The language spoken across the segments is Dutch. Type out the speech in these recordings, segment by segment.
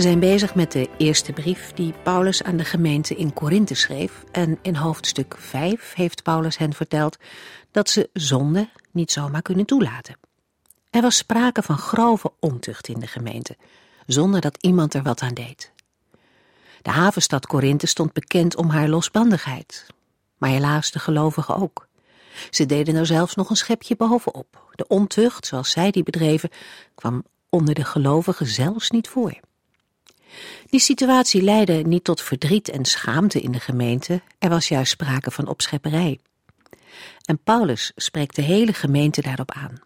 We zijn bezig met de eerste brief die Paulus aan de gemeente in Korinthe schreef. En in hoofdstuk 5 heeft Paulus hen verteld dat ze zonde niet zomaar kunnen toelaten. Er was sprake van grove ontucht in de gemeente, zonder dat iemand er wat aan deed. De havenstad Korinthe stond bekend om haar losbandigheid, maar helaas de gelovigen ook. Ze deden er zelfs nog een schepje bovenop. De ontucht, zoals zij die bedreven, kwam onder de gelovigen zelfs niet voor. Die situatie leidde niet tot verdriet en schaamte in de gemeente, er was juist sprake van opschepperij. En Paulus spreekt de hele gemeente daarop aan.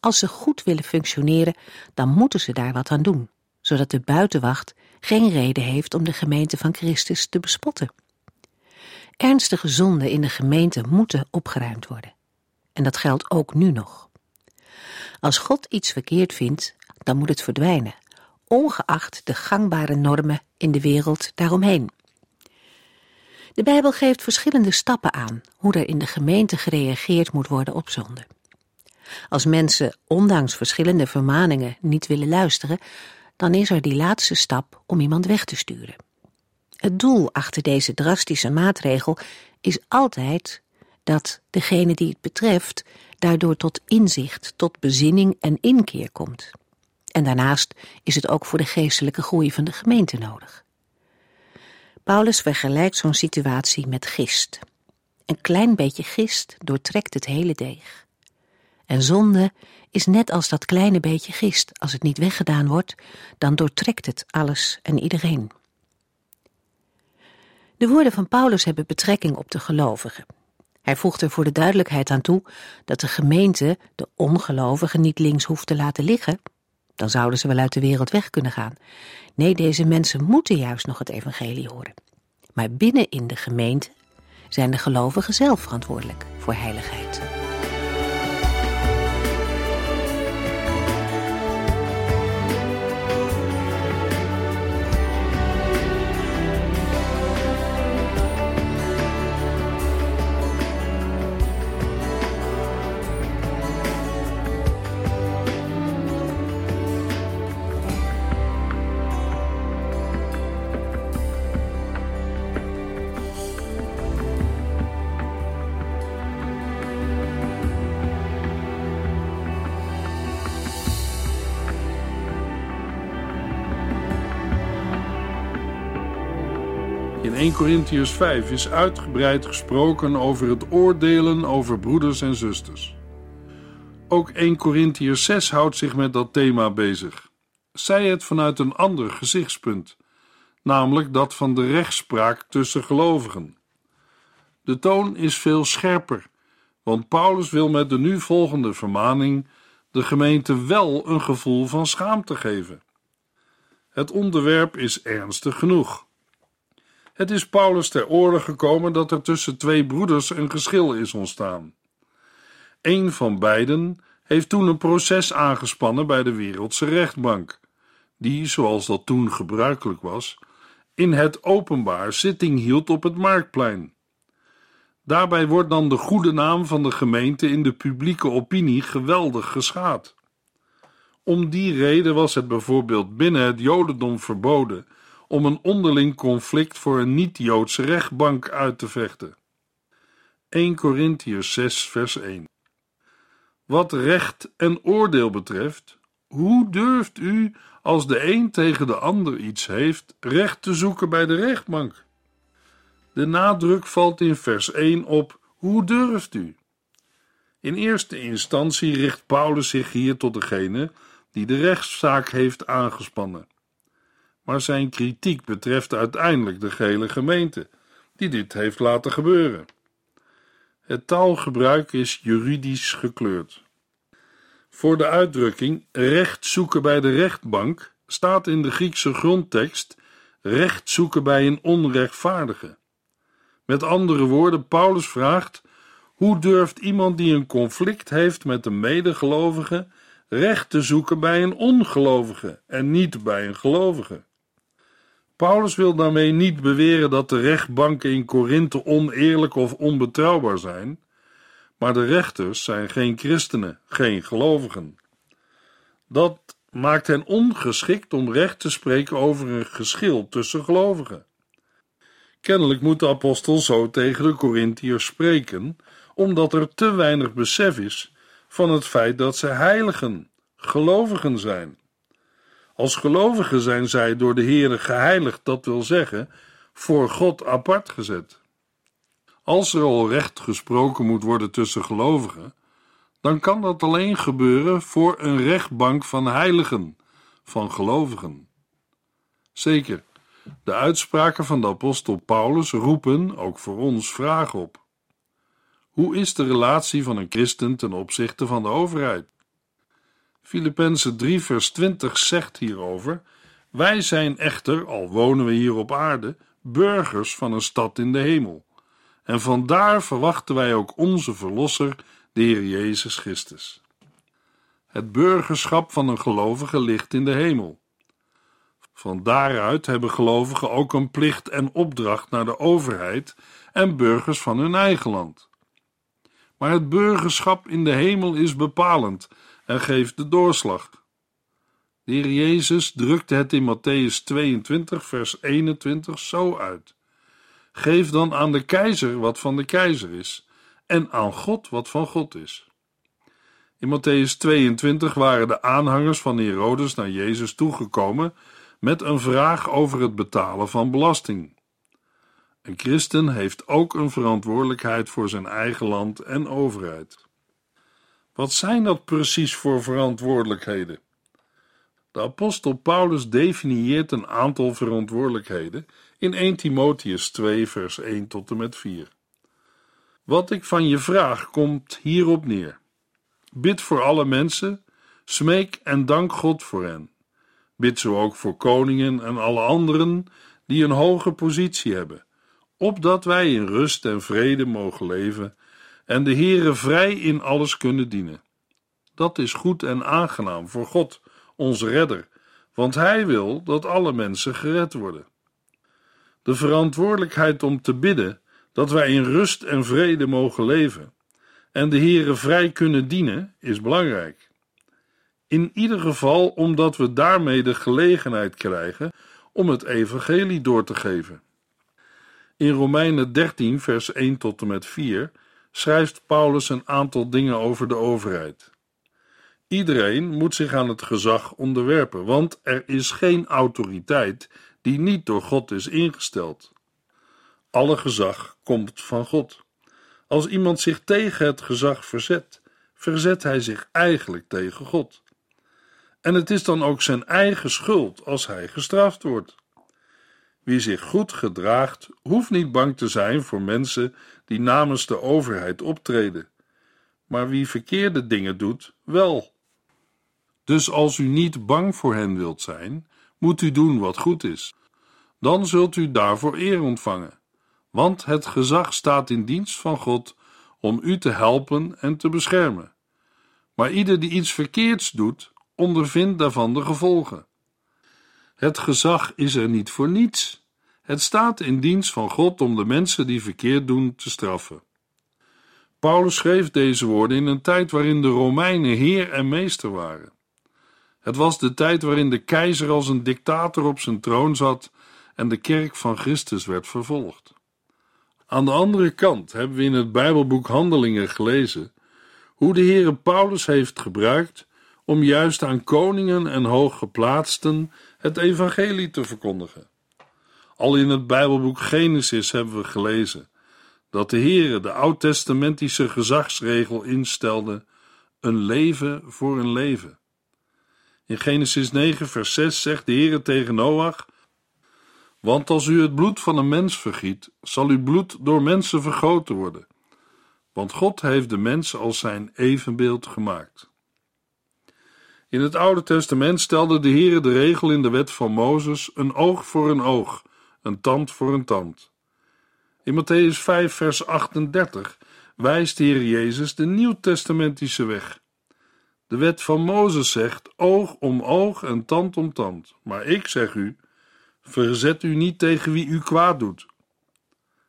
Als ze goed willen functioneren, dan moeten ze daar wat aan doen, zodat de buitenwacht geen reden heeft om de gemeente van Christus te bespotten. Ernstige zonden in de gemeente moeten opgeruimd worden. En dat geldt ook nu nog. Als God iets verkeerd vindt, dan moet het verdwijnen, ongeacht de gangbare normen in de wereld daaromheen. De Bijbel geeft verschillende stappen aan hoe er in de gemeente gereageerd moet worden op zonde. Als mensen ondanks verschillende vermaningen niet willen luisteren, dan is er die laatste stap om iemand weg te sturen. Het doel achter deze drastische maatregel is altijd dat degene die het betreft daardoor tot inzicht, tot bezinning en inkeer komt. En daarnaast is het ook voor de geestelijke groei van de gemeente nodig. Paulus vergelijkt zo'n situatie met gist. Een klein beetje gist doortrekt het hele deeg. En zonde is net als dat kleine beetje gist. Als het niet weggedaan wordt, dan doortrekt het alles en iedereen. De woorden van Paulus hebben betrekking op de gelovigen. Hij voegt er voor de duidelijkheid aan toe dat de gemeente de ongelovigen niet links hoeft te laten liggen, dan zouden ze wel uit de wereld weg kunnen gaan. Nee, deze mensen moeten juist nog het evangelie horen. Maar binnen in de gemeente zijn de gelovigen zelf verantwoordelijk voor heiligheid. 1 Corinthians 5 is uitgebreid gesproken over het oordelen over broeders en zusters. Ook 1 Corinthians 6 houdt zich met dat thema bezig. Zij het vanuit een ander gezichtspunt, namelijk dat van de rechtspraak tussen gelovigen. De toon is veel scherper, want Paulus wil met de nu volgende vermaning de gemeente wel een gevoel van schaamte geven. Het onderwerp is ernstig genoeg. Het is Paulus ter oren gekomen dat er tussen twee broeders een geschil is ontstaan. Een van beiden heeft toen een proces aangespannen bij de wereldse rechtbank, die, zoals dat toen gebruikelijk was, in het openbaar zitting hield op het marktplein. Daarbij wordt dan de goede naam van de gemeente in de publieke opinie geweldig geschaad. Om die reden was het bijvoorbeeld binnen het Jodendom verboden om een onderling conflict voor een niet-Joodse rechtbank uit te vechten. 1 Corinthians 6, vers 1. Wat recht en oordeel betreft, hoe durft u, als de een tegen de ander iets heeft, recht te zoeken bij de rechtbank? De nadruk valt in vers 1 op hoe durft u? In eerste instantie richt Paulus zich hier tot degene die de rechtszaak heeft aangespannen maar zijn kritiek betreft uiteindelijk de gehele gemeente, die dit heeft laten gebeuren. Het taalgebruik is juridisch gekleurd. Voor de uitdrukking recht zoeken bij de rechtbank staat in de Griekse grondtekst recht zoeken bij een onrechtvaardige. Met andere woorden, Paulus vraagt: hoe durft iemand die een conflict heeft met een medegelovige recht te zoeken bij een ongelovige en niet bij een gelovige? Paulus wil daarmee niet beweren dat de rechtbanken in Korinthe oneerlijk of onbetrouwbaar zijn, maar de rechters zijn geen christenen, geen gelovigen. Dat maakt hen ongeschikt om recht te spreken over een geschil tussen gelovigen. Kennelijk moet de apostel zo tegen de Corinthiërs spreken, omdat er te weinig besef is van het feit dat ze heiligen, gelovigen zijn. Als gelovigen zijn zij door de Heere geheiligd, dat wil zeggen, voor God apart gezet. Als er al recht gesproken moet worden tussen gelovigen, dan kan dat alleen gebeuren voor een rechtbank van heiligen, van gelovigen. Zeker, de uitspraken van de apostel Paulus roepen ook voor ons vragen op. Hoe is de relatie van een christen ten opzichte van de overheid? Filippenzen 3 vers 20 zegt hierover: Wij zijn echter, al wonen we hier op aarde, burgers van een stad in de hemel. En vandaar verwachten wij ook onze verlosser, de Heer Jezus Christus. Het burgerschap van een gelovige ligt in de hemel. Van daaruit hebben gelovigen ook een plicht en opdracht naar de overheid en burgers van hun eigen land. Maar het burgerschap in de hemel is bepalend en geeft de doorslag. De Heer Jezus drukte het in Matthäus 22, vers 21 zo uit: Geef dan aan de keizer wat van de keizer is, en aan God wat van God is. In Matthäus 22 waren de aanhangers van Herodes naar Jezus toegekomen met een vraag over het betalen van belasting. Een christen heeft ook een verantwoordelijkheid voor zijn eigen land en overheid. Wat zijn dat precies voor verantwoordelijkheden? De apostel Paulus definieert een aantal verantwoordelijkheden in 1 Timotheus 2, vers 1 tot en met 4. Wat ik van je vraag komt hierop neer. Bid voor alle mensen, smeek en dank God voor hen. Bid zo ook voor koningen en alle anderen die een hoge positie hebben, opdat wij in rust en vrede mogen leven en de Heere vrij in alles kunnen dienen. Dat is goed en aangenaam voor God, onze redder, want Hij wil dat alle mensen gered worden. De verantwoordelijkheid om te bidden dat wij in rust en vrede mogen leven en de Heere vrij kunnen dienen is belangrijk. In ieder geval omdat we daarmee de gelegenheid krijgen om het evangelie door te geven. In Romeinen 13 vers 1 tot en met 4 schrijft Paulus een aantal dingen over de overheid. Iedereen moet zich aan het gezag onderwerpen, want er is geen autoriteit die niet door God is ingesteld. Alle gezag komt van God. Als iemand zich tegen het gezag verzet, verzet hij zich eigenlijk tegen God. En het is dan ook zijn eigen schuld als hij gestraft wordt. Wie zich goed gedraagt, hoeft niet bang te zijn voor mensen die namens de overheid optreden. Maar wie verkeerde dingen doet, wel. Dus als u niet bang voor hen wilt zijn, moet u doen wat goed is. Dan zult u daarvoor eer ontvangen, want het gezag staat in dienst van God om u te helpen en te beschermen. Maar ieder die iets verkeerds doet, ondervindt daarvan de gevolgen. Het gezag is er niet voor niets. Het staat in dienst van God om de mensen die verkeerd doen te straffen. Paulus schreef deze woorden in een tijd waarin de Romeinen heer en meester waren. Het was de tijd waarin de keizer als een dictator op zijn troon zat en de kerk van Christus werd vervolgd. Aan de andere kant hebben we in het Bijbelboek Handelingen gelezen hoe de Heere Paulus heeft gebruikt om juist aan koningen en hooggeplaatsten het evangelie te verkondigen. Al in het Bijbelboek Genesis hebben we gelezen dat de Heere de oud-testamentische gezagsregel instelde: een leven voor een leven. In Genesis 9, vers 6 zegt de Heere tegen Noach: Want als u het bloed van een mens vergiet, zal uw bloed door mensen vergoten worden. Want God heeft de mens als zijn evenbeeld gemaakt. In het Oude Testament stelde de Heere de regel in de wet van Mozes: een oog voor een oog, een tand voor een tand. In Matthäus 5, vers 38 wijst de Heer Jezus de nieuwtestamentische weg. De wet van Mozes zegt oog om oog en tand om tand. Maar ik zeg u: verzet u niet tegen wie u kwaad doet.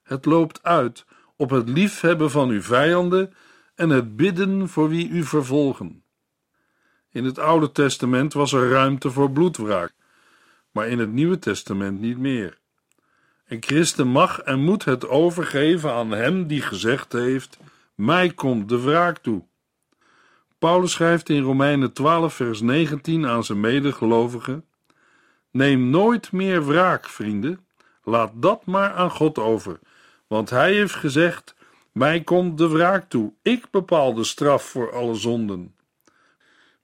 Het loopt uit op het liefhebben van uw vijanden en het bidden voor wie u vervolgen. In het Oude Testament was er ruimte voor bloedwraak, maar in het Nieuwe Testament niet meer. Een christen mag en moet het overgeven aan hem die gezegd heeft: Mij komt de wraak toe. Paulus schrijft in Romeinen 12, vers 19 aan zijn medegelovigen: Neem nooit meer wraak, vrienden. Laat dat maar aan God over, want Hij heeft gezegd: Mij komt de wraak toe. Ik bepaal de straf voor alle zonden.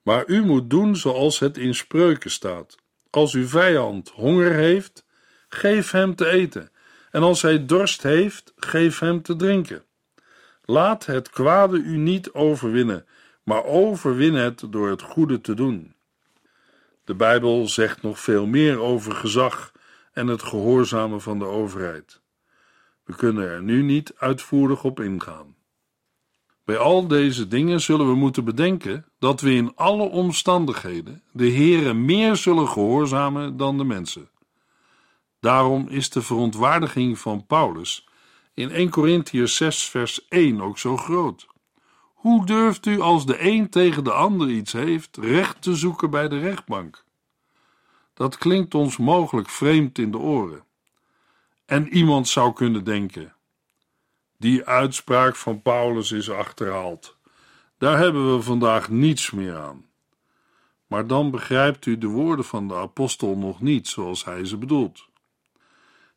Maar u moet doen zoals het in spreuken staat. Als uw vijand honger heeft, geef hem te eten. En als hij dorst heeft, geef hem te drinken. Laat het kwade u niet overwinnen, maar overwin het door het goede te doen. De Bijbel zegt nog veel meer over gezag en het gehoorzamen van de overheid. We kunnen er nu niet uitvoerig op ingaan. Bij al deze dingen zullen we moeten bedenken dat we in alle omstandigheden de Heere meer zullen gehoorzamen dan de mensen. Daarom is de verontwaardiging van Paulus in 1 Corinthians 6 vers 1 ook zo groot. Hoe durft u als de een tegen de ander iets heeft, recht te zoeken bij de rechtbank? Dat klinkt ons mogelijk vreemd in de oren. En iemand zou kunnen denken: die uitspraak van Paulus is achterhaald. Daar hebben we vandaag niets meer aan. Maar dan begrijpt u de woorden van de apostel nog niet zoals hij ze bedoelt.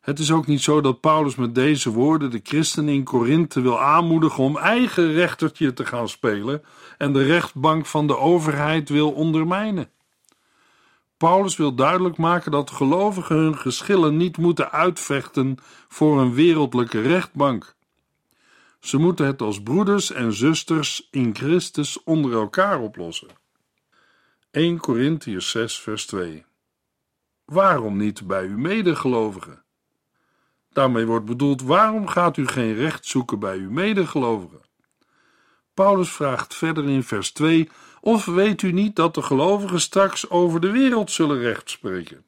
Het is ook niet zo dat Paulus met deze woorden de christenen in Korinthe wil aanmoedigen om eigen rechtertje te gaan spelen en de rechtbank van de overheid wil ondermijnen. Paulus wil duidelijk maken dat gelovigen hun geschillen niet moeten uitvechten voor een wereldlijke rechtbank. Ze moeten het als broeders en zusters in Christus onder elkaar oplossen. 1 Corinthians 6, vers 2. Waarom niet bij uw medegelovigen? Daarmee wordt bedoeld: waarom gaat u geen recht zoeken bij uw medegelovigen? Paulus vraagt verder in vers 2: Of weet u niet dat de gelovigen straks over de wereld zullen recht spreken?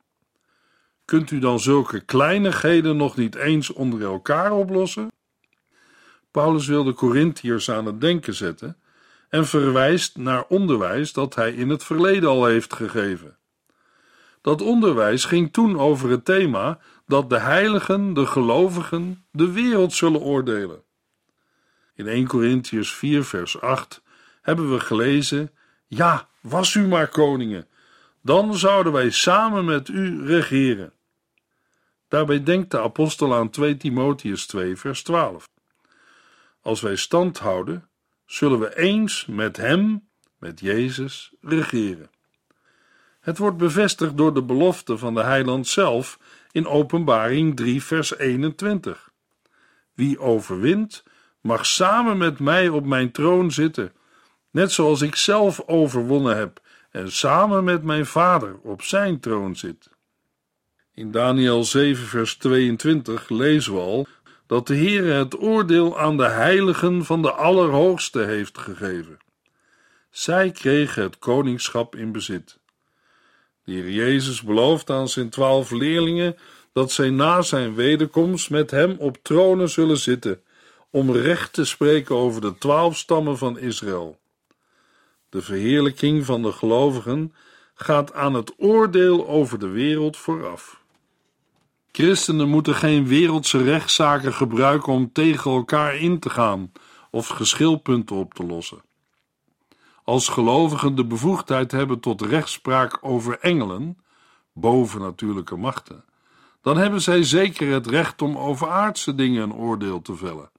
Kunt u dan zulke kleinigheden nog niet eens onder elkaar oplossen? Paulus wil de Corinthiërs aan het denken zetten en verwijst naar onderwijs dat hij in het verleden al heeft gegeven. Dat onderwijs ging toen over het thema dat de heiligen, de gelovigen, de wereld zullen oordelen. In 1 Corinthians 4, vers 8 hebben we gelezen: Ja, was u maar koningen, dan zouden wij samen met u regeren. Daarbij denkt de apostel aan 2 Timotheus 2, vers 12. Als wij stand houden, zullen we eens met Hem, met Jezus, regeren. Het wordt bevestigd door de belofte van de heiland zelf in Openbaring 3, vers 21. Wie overwint, mag samen met mij op mijn troon zitten, net zoals ik zelf overwonnen heb en samen met mijn Vader op zijn troon zit. In Daniel 7, vers 22 lezen we al dat de Heere het oordeel aan de heiligen van de Allerhoogste heeft gegeven. Zij kregen het koningschap in bezit. De Heer Jezus belooft aan zijn twaalf leerlingen dat zij na zijn wederkomst met hem op tronen zullen zitten, om recht te spreken over de twaalf stammen van Israël. De verheerlijking van de gelovigen gaat aan het oordeel over de wereld vooraf. Christenen moeten geen wereldse rechtszaken gebruiken om tegen elkaar in te gaan of geschilpunten op te lossen. Als gelovigen de bevoegdheid hebben tot rechtspraak over engelen, bovennatuurlijke machten, dan hebben zij zeker het recht om over aardse dingen een oordeel te vellen.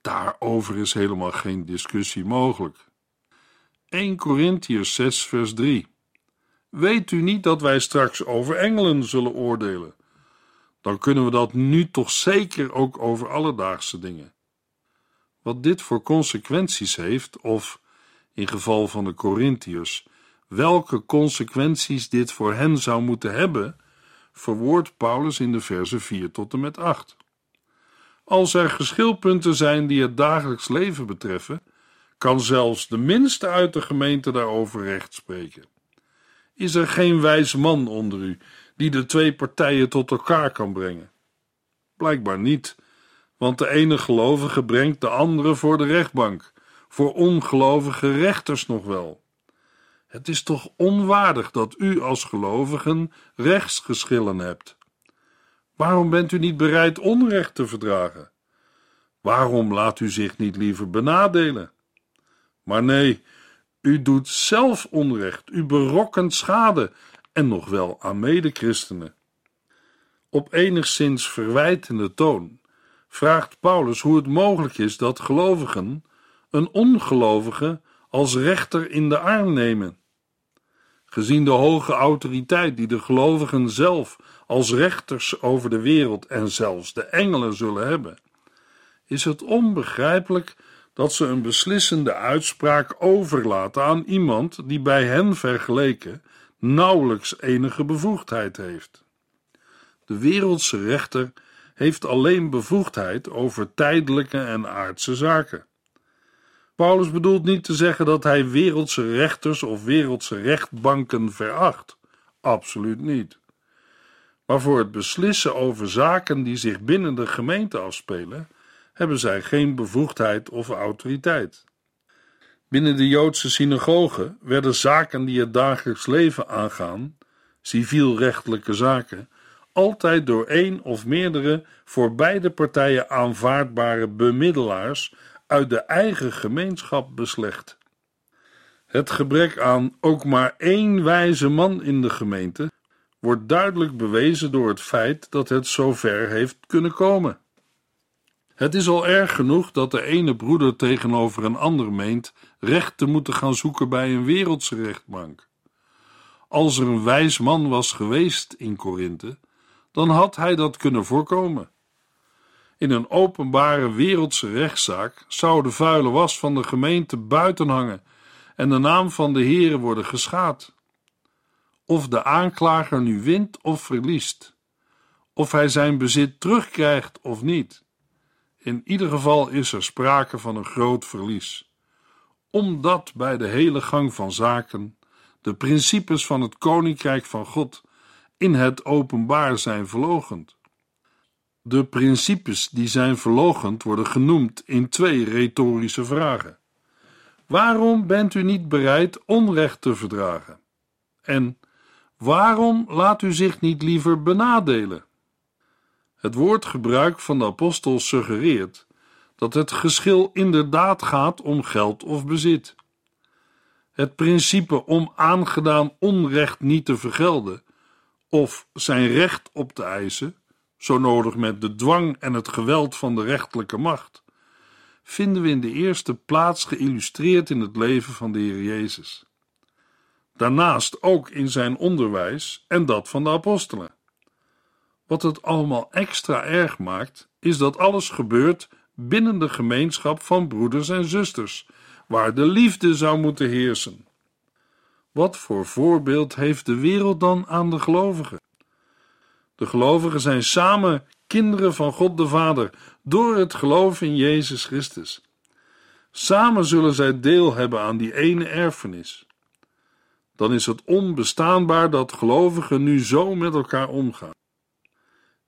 Daarover is helemaal geen discussie mogelijk. 1 Corinthians 6, vers 3. Weet u niet dat wij straks over engelen zullen oordelen? dan kunnen we dat nu toch zeker ook over alledaagse dingen. Wat dit voor consequenties heeft, of in geval van de Corinthiërs, welke consequenties dit voor hen zou moeten hebben, verwoordt Paulus in de versen 4 tot en met 8. Als er geschilpunten zijn die het dagelijks leven betreffen, kan zelfs de minste uit de gemeente daarover recht spreken. Is er geen wijs man onder u die de twee partijen tot elkaar kan brengen? Blijkbaar niet, want de ene gelovige brengt de andere voor de rechtbank, voor ongelovige rechters nog wel. Het is toch onwaardig dat u als gelovigen rechtsgeschillen hebt. Waarom bent u niet bereid onrecht te verdragen? Waarom laat u zich niet liever benadelen? Maar nee, u doet zelf onrecht, u berokkent schade en nog wel aan medechristenen. Op enigszins verwijtende toon vraagt Paulus hoe het mogelijk is dat gelovigen een ongelovige als rechter in de arm nemen. Gezien de hoge autoriteit die de gelovigen zelf als rechters over de wereld en zelfs de engelen zullen hebben, is het onbegrijpelijk dat ze een beslissende uitspraak overlaten aan iemand die bij hen vergeleken nauwelijks enige bevoegdheid heeft. De wereldse rechter heeft alleen bevoegdheid over tijdelijke en aardse zaken. Paulus bedoelt niet te zeggen dat hij wereldse rechters of wereldse rechtbanken veracht. Absoluut niet. Maar voor het beslissen over zaken die zich binnen de gemeente afspelen, hebben zij geen bevoegdheid of autoriteit. Binnen de Joodse synagogen werden zaken die het dagelijks leven aangaan, civielrechtelijke zaken, altijd door één of meerdere voor beide partijen aanvaardbare bemiddelaars uit de eigen gemeenschap beslecht. Het gebrek aan ook maar één wijze man in de gemeente wordt duidelijk bewezen door het feit dat het zover heeft kunnen komen. Het is al erg genoeg dat de ene broeder tegenover een ander meent recht te moeten gaan zoeken bij een wereldse rechtbank. Als er een wijs man was geweest in Korinthe, dan had hij dat kunnen voorkomen. In een openbare wereldse rechtszaak zou de vuile was van de gemeente buiten hangen en de naam van de Heere worden geschaad. Of de aanklager nu wint of verliest, of hij zijn bezit terugkrijgt of niet. In ieder geval is er sprake van een groot verlies, omdat bij de hele gang van zaken de principes van het koninkrijk van God in het openbaar zijn verlogend. De principes die zijn verlogend worden genoemd in twee retorische vragen. Waarom bent u niet bereid onrecht te verdragen? En waarom laat u zich niet liever benadelen? Het woordgebruik van de apostel suggereert dat het geschil inderdaad gaat om geld of bezit. Het principe om aangedaan onrecht niet te vergelden of zijn recht op te eisen, zo nodig met de dwang en het geweld van de rechterlijke macht, vinden we in de eerste plaats geïllustreerd in het leven van de Heer Jezus. Daarnaast ook in zijn onderwijs en dat van de apostelen. Wat het allemaal extra erg maakt, is dat alles gebeurt binnen de gemeenschap van broeders en zusters, waar de liefde zou moeten heersen. Wat voor voorbeeld heeft de wereld dan aan de gelovigen? De gelovigen zijn samen kinderen van God de Vader door het geloof in Jezus Christus. Samen zullen zij deel hebben aan die ene erfenis. Dan is het onbestaanbaar dat gelovigen nu zo met elkaar omgaan.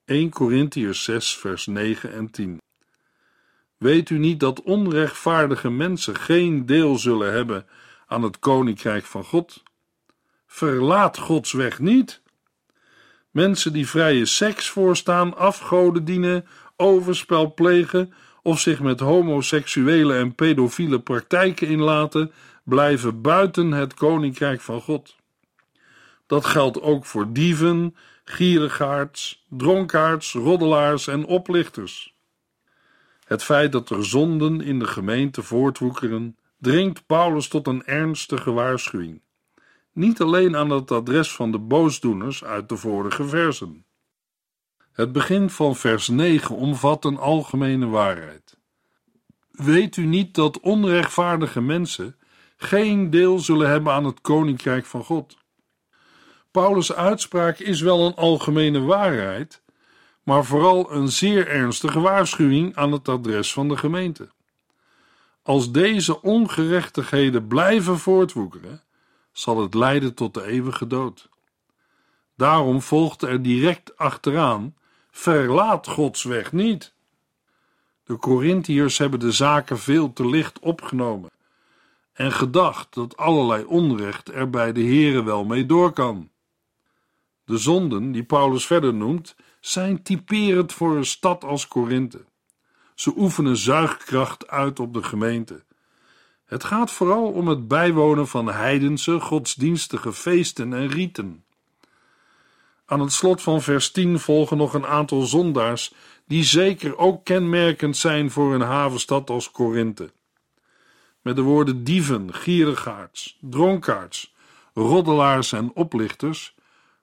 1 Corinthiërs 6, vers 9 en 10. Weet u niet dat onrechtvaardige mensen geen deel zullen hebben aan het koninkrijk van God? Verlaat Gods weg niet. Mensen die vrije seks voorstaan, afgoden dienen, overspel plegen of zich met homoseksuele en pedofiele praktijken inlaten, blijven buiten het koninkrijk van God. Dat geldt ook voor dieven, gierigaards, dronkaards, roddelaars en oplichters. Het feit dat er zonden in de gemeente voortwoekeren, dringt Paulus tot een ernstige waarschuwing. Niet alleen aan het adres van de boosdoeners uit de vorige versen. Het begin van vers 9 omvat een algemene waarheid. Weet u niet dat onrechtvaardige mensen geen deel zullen hebben aan het koninkrijk van God. Paulus' uitspraak is wel een algemene waarheid, maar vooral een zeer ernstige waarschuwing aan het adres van de gemeente. Als deze ongerechtigheden blijven voortwoekeren, zal het leiden tot de eeuwige dood. Daarom volgt er direct achteraan: verlaat Gods weg niet. De Corinthiërs hebben de zaken veel te licht opgenomen en gedacht dat allerlei onrecht er bij de Here wel mee door kan. De zonden die Paulus verder noemt, zijn typerend voor een stad als Korinthe. Ze oefenen zuigkracht uit op de gemeente. Het gaat vooral om het bijwonen van heidense, godsdienstige feesten en riten. Aan het slot van vers 10 volgen nog een aantal zondaars die zeker ook kenmerkend zijn voor een havenstad als Korinthe. Met de woorden dieven, gierigaards, dronkaards, roddelaars en oplichters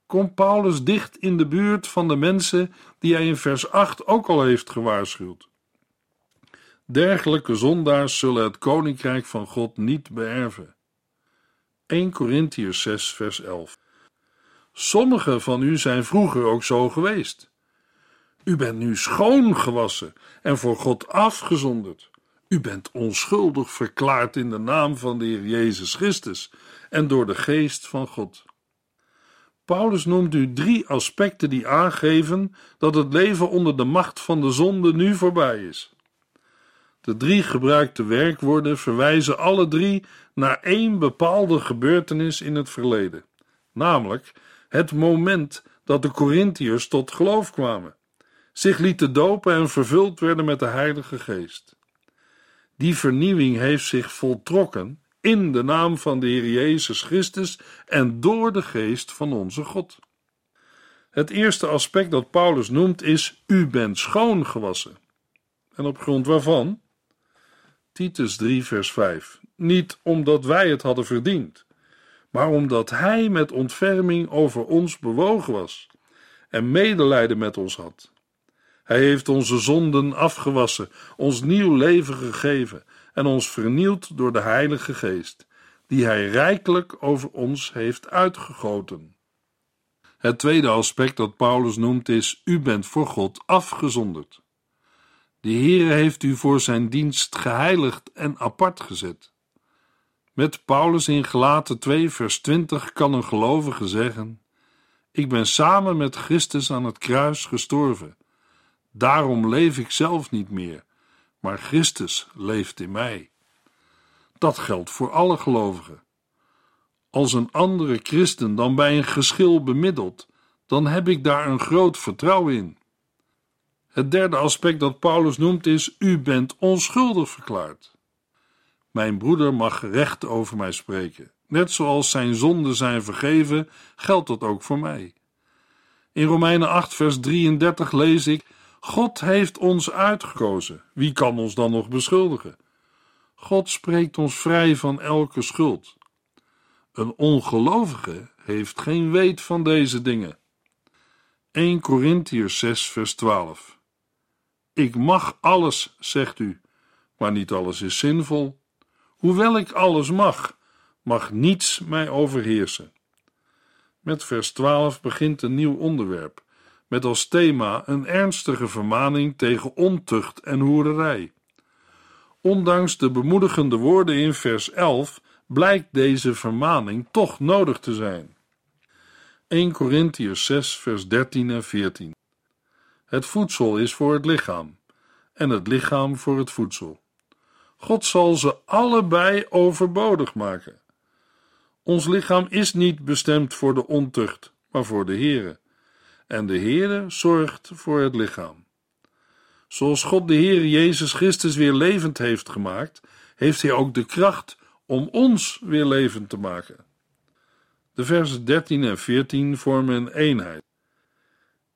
komt Paulus dicht in de buurt van de mensen die hij in vers 8 ook al heeft gewaarschuwd. Dergelijke zondaars zullen het koninkrijk van God niet beërven. 1 Corinthiërs 6 vers 11 Sommigen van u zijn vroeger ook zo geweest. U bent nu schoongewassen en voor God afgezonderd. U bent onschuldig verklaard in de naam van de Heer Jezus Christus en door de geest van God. Paulus noemt u drie aspecten die aangeven dat het leven onder de macht van de zonde nu voorbij is. De drie gebruikte werkwoorden verwijzen alle drie naar één bepaalde gebeurtenis in het verleden, namelijk het moment dat de Corinthiërs tot geloof kwamen, zich lieten dopen en vervuld werden met de Heilige Geest. Die vernieuwing heeft zich voltrokken in de naam van de Heer Jezus Christus en door de geest van onze God. Het eerste aspect dat Paulus noemt is: U bent schoongewassen. En op grond waarvan? Titus 3, vers 5. Niet omdat wij het hadden verdiend, maar omdat Hij met ontferming over ons bewogen was en medelijden met ons had. Hij heeft onze zonden afgewassen, ons nieuw leven gegeven en ons vernield door de Heilige Geest, die Hij rijkelijk over ons heeft uitgegoten. Het tweede aspect dat Paulus noemt is: U bent voor God afgezonderd. De Heere heeft u voor zijn dienst geheiligd en apart gezet. Met Paulus in Gelaten 2 vers 20 kan een gelovige zeggen: Ik ben samen met Christus aan het kruis gestorven. Daarom leef ik zelf niet meer, maar Christus leeft in mij. Dat geldt voor alle gelovigen. Als een andere christen dan bij een geschil bemiddelt, dan heb ik daar een groot vertrouwen in. Het derde aspect dat Paulus noemt is: U bent onschuldig verklaard. Mijn broeder mag recht over mij spreken. Net zoals zijn zonden zijn vergeven, geldt dat ook voor mij. In Romeinen 8, vers 33 lees ik: God heeft ons uitgekozen. Wie kan ons dan nog beschuldigen? God spreekt ons vrij van elke schuld. Een ongelovige heeft geen weet van deze dingen. 1 Corinthiërs 6, vers 12. Ik mag alles, zegt u, maar niet alles is zinvol. Hoewel ik alles mag, mag niets mij overheersen. Met vers 12 begint een nieuw onderwerp, met als thema een ernstige vermaning tegen ontucht en hoererij. Ondanks de bemoedigende woorden in vers 11 blijkt deze vermaning toch nodig te zijn. 1 Corinthiërs 6, vers 13 en 14. Het voedsel is voor het lichaam en het lichaam voor het voedsel. God zal ze allebei overbodig maken. Ons lichaam is niet bestemd voor de ontucht, maar voor de Heere. En de Heere zorgt voor het lichaam. Zoals God de Heer Jezus Christus weer levend heeft gemaakt, heeft Hij ook de kracht om ons weer levend te maken. De versen 13 en 14 vormen een eenheid.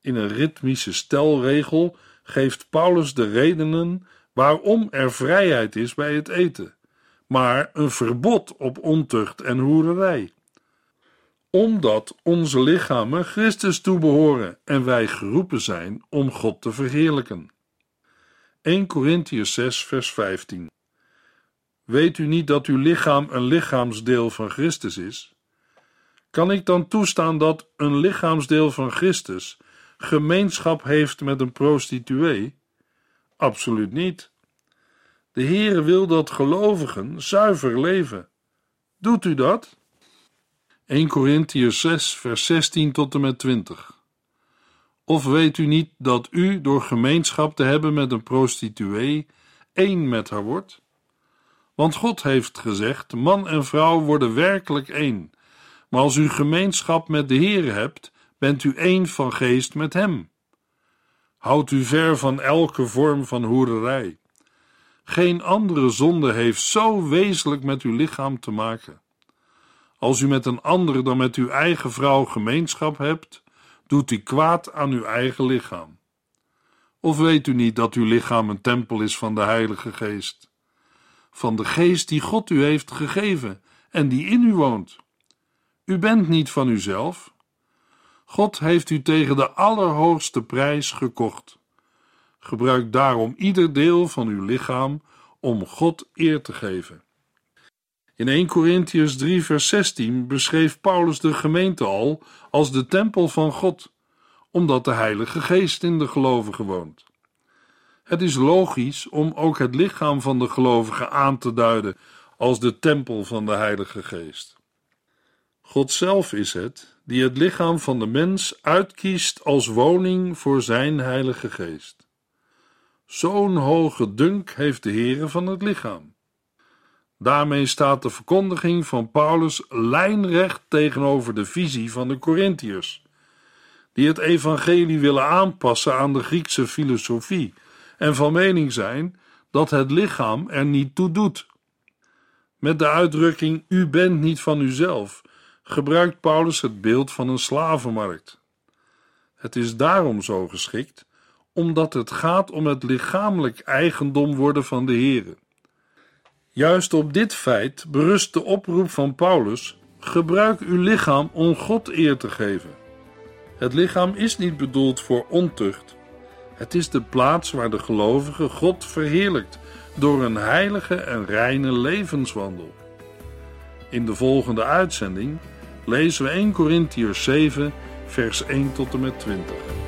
In een ritmische stelregel geeft Paulus de redenen waarom er vrijheid is bij het eten, maar een verbod op ontucht en hoererij. Omdat onze lichamen Christus toebehoren en wij geroepen zijn om God te verheerlijken. 1 Corinthians 6, vers 15. Weet u niet dat uw lichaam een lichaamsdeel van Christus is? Kan ik dan toestaan dat een lichaamsdeel van Christus gemeenschap heeft met een prostituee? Absoluut niet. De Heere wil dat gelovigen zuiver leven. Doet u dat? 1 Corinthiërs 6, vers 16 tot en met 20. Of weet u niet dat u door gemeenschap te hebben met een prostituee één met haar wordt? Want God heeft gezegd: man en vrouw worden werkelijk één. Maar als u gemeenschap met de Heer hebt, bent u één van geest met Hem. Houd u ver van elke vorm van hoererij. Geen andere zonde heeft zo wezenlijk met uw lichaam te maken. Als u met een andere dan met uw eigen vrouw gemeenschap hebt, doet u kwaad aan uw eigen lichaam. Of weet u niet dat uw lichaam een tempel is van de Heilige Geest? Van de Geest die God u heeft gegeven en die in u woont. U bent niet van uzelf. God heeft u tegen de allerhoogste prijs gekocht. Gebruik daarom ieder deel van uw lichaam om God eer te geven. In 1 Corinthians 3, vers 16 beschreef Paulus de gemeente al als de tempel van God, omdat de Heilige Geest in de gelovigen woont. Het is logisch om ook het lichaam van de gelovigen aan te duiden als de tempel van de Heilige Geest. God zelf is het die het lichaam van de mens uitkiest als woning voor zijn Heilige Geest. Zo'n hoge dunk heeft de Heere van het lichaam. Daarmee staat de verkondiging van Paulus lijnrecht tegenover de visie van de Corinthiërs, die het evangelie willen aanpassen aan de Griekse filosofie en van mening zijn dat het lichaam er niet toe doet. Met de uitdrukking u bent niet van uzelf gebruikt Paulus het beeld van een slavenmarkt. Het is daarom zo geschikt, omdat het gaat om het lichamelijk eigendom worden van de Here. Juist op dit feit berust de oproep van Paulus: gebruik uw lichaam om God eer te geven. Het lichaam is niet bedoeld voor ontucht. Het is de plaats waar de gelovige God verheerlijkt door een heilige en reine levenswandel. In de volgende uitzending lezen we 1 Corinthiërs 7, vers 1 tot en met 20.